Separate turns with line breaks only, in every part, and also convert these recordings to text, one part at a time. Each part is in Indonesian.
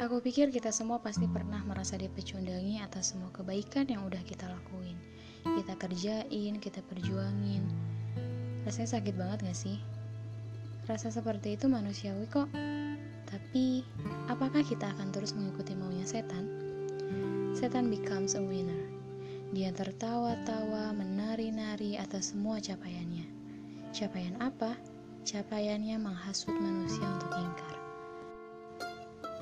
Aku pikir kita semua pasti pernah merasa dipecundangi atas semua kebaikan yang udah kita lakuin. Kita kerjain, kita perjuangin. Rasanya sakit banget gak sih? Rasa seperti itu manusiawi kok. Tapi, apakah kita akan terus mengikuti maunya setan? Setan becomes a winner. Dia tertawa-tawa, menari-nari atas semua capaiannya. Capaian apa? Capaiannya menghasut manusia untuk ingkar.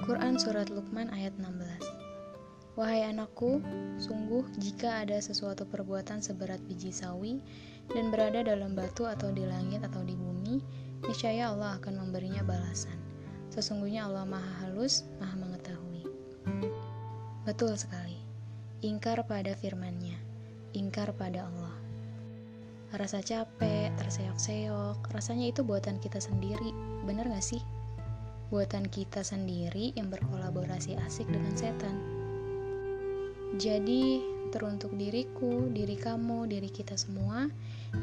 Quran Surat Luqman ayat 16 Wahai anakku, sungguh jika ada sesuatu perbuatan seberat biji sawi dan berada dalam batu atau di langit atau di bumi, niscaya Allah akan memberinya balasan. Sesungguhnya Allah maha halus, maha mengetahui. Betul sekali, ingkar pada firmannya, ingkar pada Allah. Rasa capek, terseok-seok, rasanya itu buatan kita sendiri, bener gak sih? Buatan kita sendiri yang berkolaborasi asik dengan setan. Jadi, teruntuk diriku, diri kamu, diri kita semua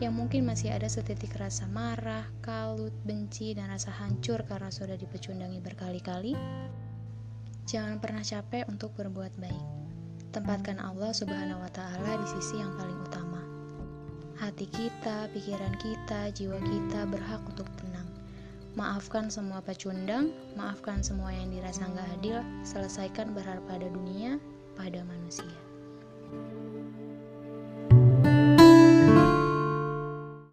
yang mungkin masih ada setitik rasa marah, kalut, benci, dan rasa hancur karena sudah dipecundangi berkali-kali, jangan pernah capek untuk berbuat baik. Tempatkan Allah Subhanahu wa Ta'ala di sisi yang paling utama. Hati kita, pikiran kita, jiwa kita berhak untuk. Maafkan semua pecundang, maafkan semua yang dirasa nggak adil, selesaikan berharap pada dunia, pada manusia.